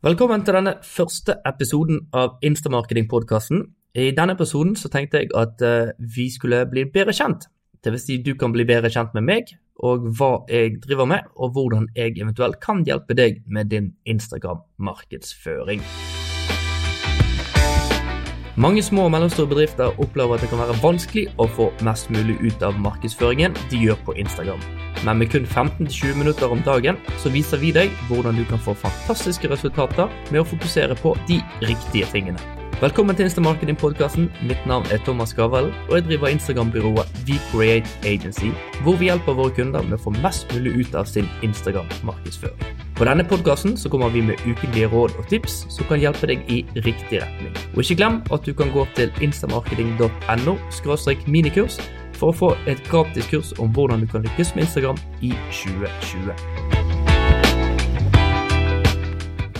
Velkommen til denne første episoden av Instamarketing-podkasten. I denne episoden så tenkte jeg at uh, vi skulle bli bedre kjent. Det vil si du kan bli bedre kjent med meg, og hva jeg driver med, og hvordan jeg eventuelt kan hjelpe deg med din Instagram-markedsføring. Mange små og mellomstore bedrifter opplever at det kan være vanskelig å få mest mulig ut av markedsføringen de gjør på Instagram. Men med kun 15-20 minutter om dagen så viser vi deg hvordan du kan få fantastiske resultater med å fokusere på de riktige tingene. Velkommen til Instamarketing-podkasten. Mitt navn er Thomas Gavellen, og jeg driver Instagram-byrået WeCreate Agency, hvor vi hjelper våre kunder med å få mest mulig ut av sin Instagram-markedsføring. På denne podkasten kommer vi med ukentlige råd og tips som kan hjelpe deg i riktig retning. Og ikke glem at du kan gå til instamarketing.no minikurs for å få et gratis kurs om hvordan du kan lykkes med Instagram i 2020.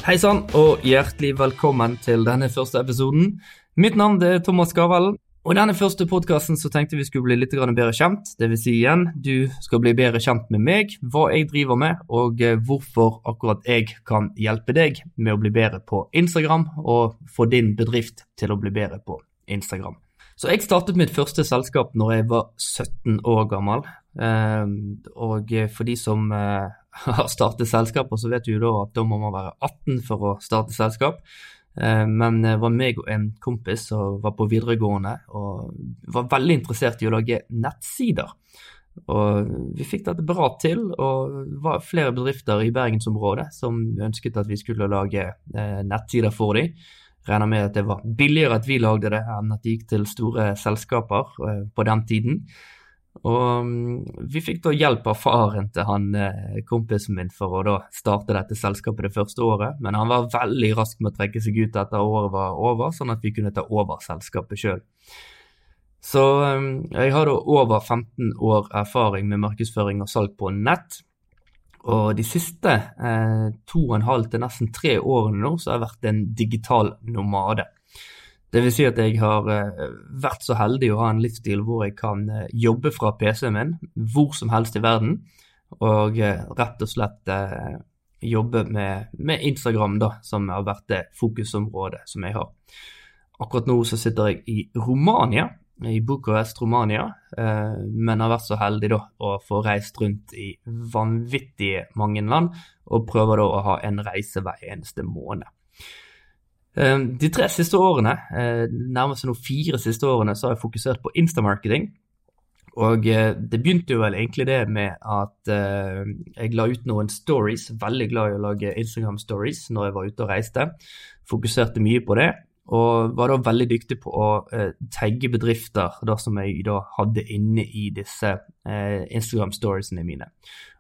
Hei sann, og hjertelig velkommen til denne første episoden. Mitt navn er Thomas Gavellen, og i denne første podkasten tenkte vi skulle bli litt bedre kjent. Vil si igjen, du skal bli bedre kjent med meg, hva jeg driver med, og eh, hvorfor akkurat jeg kan hjelpe deg med å bli bedre på Instagram, og få din bedrift til å bli bedre på Instagram. Så jeg startet mitt første selskap når jeg var 17 år gammel. Ehm, og for de som eh, har startet selskaper, så vet du jo da at da må man være 18 for å starte selskap. Ehm, men det var meg og en kompis som var på videregående og var veldig interessert i å lage nettsider. Og vi fikk dette bra til, og det var flere bedrifter i bergensområdet som ønsket at vi skulle lage eh, nettsider for dem. Regner med at det var billigere at vi lagde det enn at det gikk til store selskaper eh, på den tiden. Og mm, vi fikk da hjelp av faren til han eh, kompisen min for å da starte dette selskapet det første året, men han var veldig rask med å trekke seg ut etter året var over, sånn at vi kunne ta over selskapet sjøl. Så mm, jeg har da over 15 år erfaring med markedsføring og salg på nett. Og de siste eh, to og en halv til nesten tre årene nå, så har jeg vært en digital nomade. Det vil si at jeg har eh, vært så heldig å ha en livsstil hvor jeg kan eh, jobbe fra PC-en min hvor som helst i verden, og eh, rett og slett jobbe med, med, Instagram, da, som har vært det fokusområdet som jeg har. Akkurat nå så sitter jeg i Romania, i Bucuresti, Romania, eh, men har vært så heldig da å få reist rundt i vanvittige mange land, og prøver da å ha en reise hver eneste måned. Eh, de tre siste årene, eh, nærmest nå fire siste årene, så har jeg fokusert på instamarketing. Og det begynte jo vel egentlig det med at jeg la ut noen stories, veldig glad i å lage Instagram stories når jeg var ute og reiste. Fokuserte mye på det, og var da veldig dyktig på å eh, tagge bedrifter da, som jeg da hadde inne i disse eh, Instagram-storiesene mine.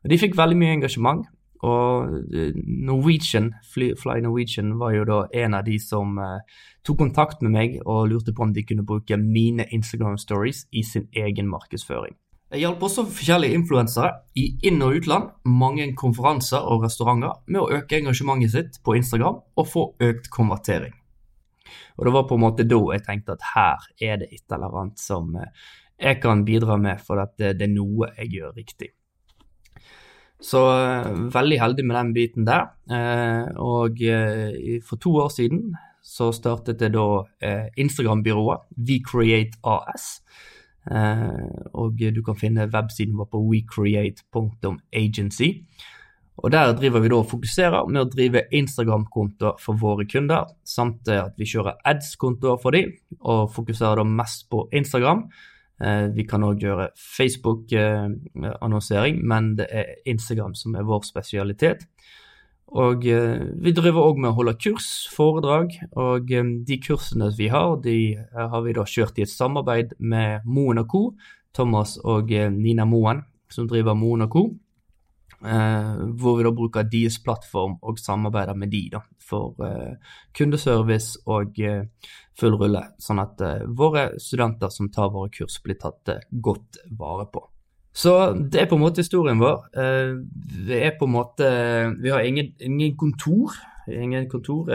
Og De fikk veldig mye engasjement. Og eh, Norwegian, Fly, Fly, Norwegian var jo da en av de som eh, tok kontakt med meg og lurte på om de kunne bruke mine Instagram-stories i sin egen markedsføring. Jeg hjalp også forskjellige influensere i inn- og utland, mange konferanser og restauranter med å øke engasjementet sitt på Instagram og få økt konvertering. Og det var på en måte da jeg tenkte at her er det et eller annet som eh, jeg kan bidra med, for at det, det er noe jeg gjør riktig. Så eh, veldig heldig med den biten der. Eh, og for to år siden så startet jeg da Instagram-byrået WeCreate AS. Og du kan finne websiden vår på wecreate.agency. Og Der driver vi da og fokuserer med å drive Instagram-kontoer for våre kunder, samt at vi kjører ads-kontoer for dem, og fokuserer da mest på Instagram. Eh, vi kan òg gjøre Facebook-annonsering, men det er Instagram som er vår spesialitet. Og eh, vi driver òg med å holde kurs, foredrag, og eh, de kursene vi har, de har vi da kjørt i et samarbeid med Moen Co., Thomas og Nina Moen, som driver Moen Co. Eh, hvor vi da bruker deres plattform og samarbeider med de da, for eh, kundeservice og eh, full rulle, sånn at våre studenter som tar våre kurs, blir tatt godt vare på. Så det er på en måte historien vår. Vi er på en måte Vi har ingen, ingen kontor. Ingen kontor.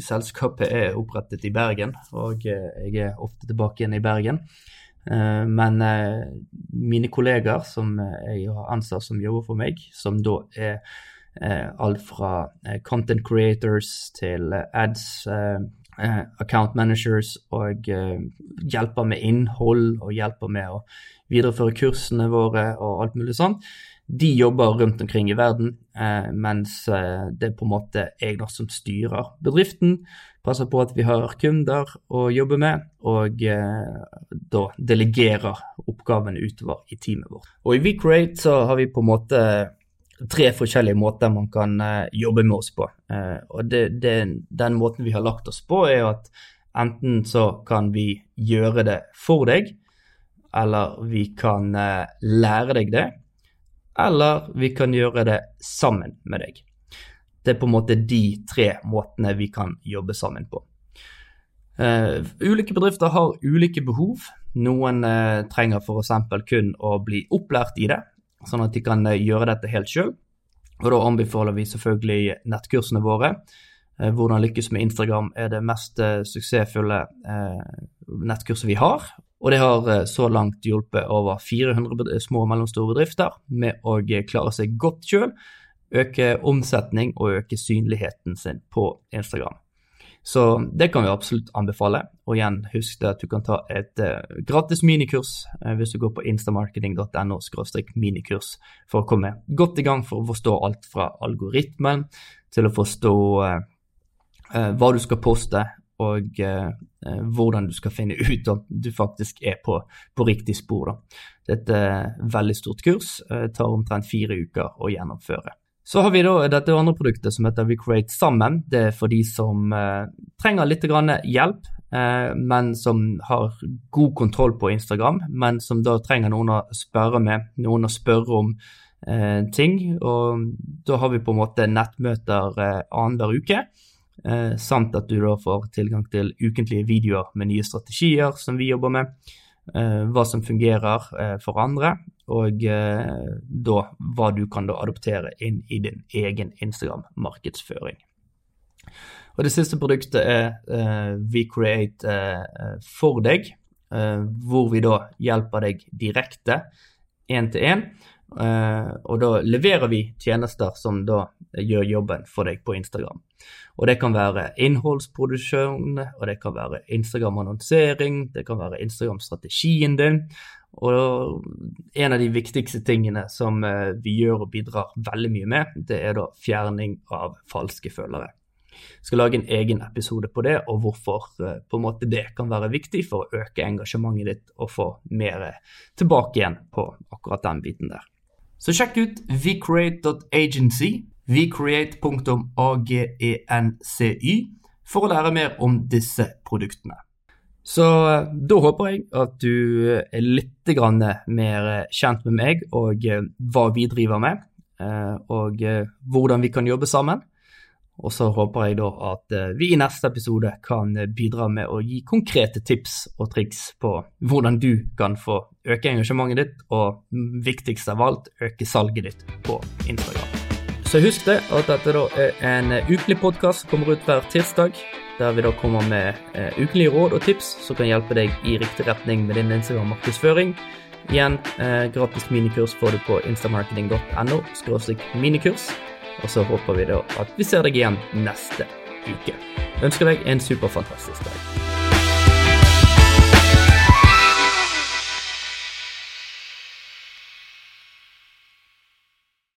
selskapet er opprettet i Bergen, og jeg er ofte tilbake igjen i Bergen. Eh, men eh, mine kollegaer som jeg har ansatt som jobber for meg, som da er alt fra content creators til ads, account managers, og hjelper med innhold og hjelper med å videreføre kursene våre og alt mulig sånn. De jobber rundt omkring i verden, mens det er på en måte jeg da som styrer bedriften passer på at vi har kunder å jobbe med, og eh, da delegerer oppgavene utover i teamet vårt. Og I WeCreate så har vi på en måte tre forskjellige måter man kan eh, jobbe med oss på. Eh, og det, det, Den måten vi har lagt oss på, er at enten så kan vi gjøre det for deg, eller vi kan eh, lære deg det, eller vi kan gjøre det sammen med deg. Det er på en måte de tre måtene vi kan jobbe sammen på. Uh, ulike bedrifter har ulike behov. Noen uh, trenger f.eks. kun å bli opplært i det, sånn at de kan uh, gjøre dette helt sjøl. Og da anbefaler vi selvfølgelig nettkursene våre. Hvordan lykkes med Instagram er det mest suksessfulle nettkurset vi har. Og det har så langt hjulpet over 400 små og mellomstore bedrifter med å klare seg godt sjøl øke omsetning og øke synligheten sin på Instagram. Så det kan vi absolutt anbefale. Og igjen, husk at du kan ta et gratis minikurs hvis du går på instamarketing.no minikurs for å komme godt i gang for å forstå alt fra algoritmen til å forstå hva du skal poste, og hvordan du skal finne ut om du faktisk er på, på riktig spor. Da. Dette er et veldig stort kurs, tar omtrent fire uker å gjennomføre. Så har vi da dette andre produktet som heter WeCreate sammen. Det er for de som eh, trenger litt hjelp, eh, men som har god kontroll på Instagram, men som da trenger noen å spørre med, noen å spørre om eh, ting. Og da har vi på en måte nettmøter eh, annenhver uke. Eh, samt at du da får tilgang til ukentlige videoer med nye strategier som vi jobber med. Eh, hva som fungerer eh, for andre, og eh, da hva du kan da adoptere inn i din egen Instagram-markedsføring. Og Det siste produktet er WeCreate uh, for deg, hvor vi da hjelper deg direkte én til én og da leverer vi tjenester som da gjør jobben for deg på Instagram. Og det kan være innholdsproduksjon, og det kan være Instagram-annonsering, det kan være Instagram-strategien din. Og en av de viktigste tingene som uh, vi gjør og bidrar veldig mye med, det er da fjerning av falske følgere. Jeg skal lage en egen episode på det, og hvorfor uh, på en måte det kan være viktig for å øke engasjementet ditt og få mer tilbake igjen på akkurat den biten der. Så sjekk ut vcreate.agency, vcreate.agency, for å lære mer om disse produktene. Så eh, da håper jeg at du er litt mer kjent med meg og eh, hva vi driver med, eh, og hvordan vi kan jobbe sammen. Og så håper jeg da at eh, vi i neste episode kan eh, bidra med å gi konkrete tips og triks på hvordan du kan få øke engasjementet ditt, og viktigst av alt, øke salget ditt på Instagram. Så husk det at dette da er en eh, ukelig podkast som kommer ut hver tirsdag, der vi da kommer med ukelige råd og tips som kan hjelpe deg i riktig retning med din Instagram-markedsføring. Igjen, gratis minikurs får du på instamarketing.no minikurs. Og så håper vi da at vi ser deg igjen neste uke. ønsker deg en superfantastisk dag.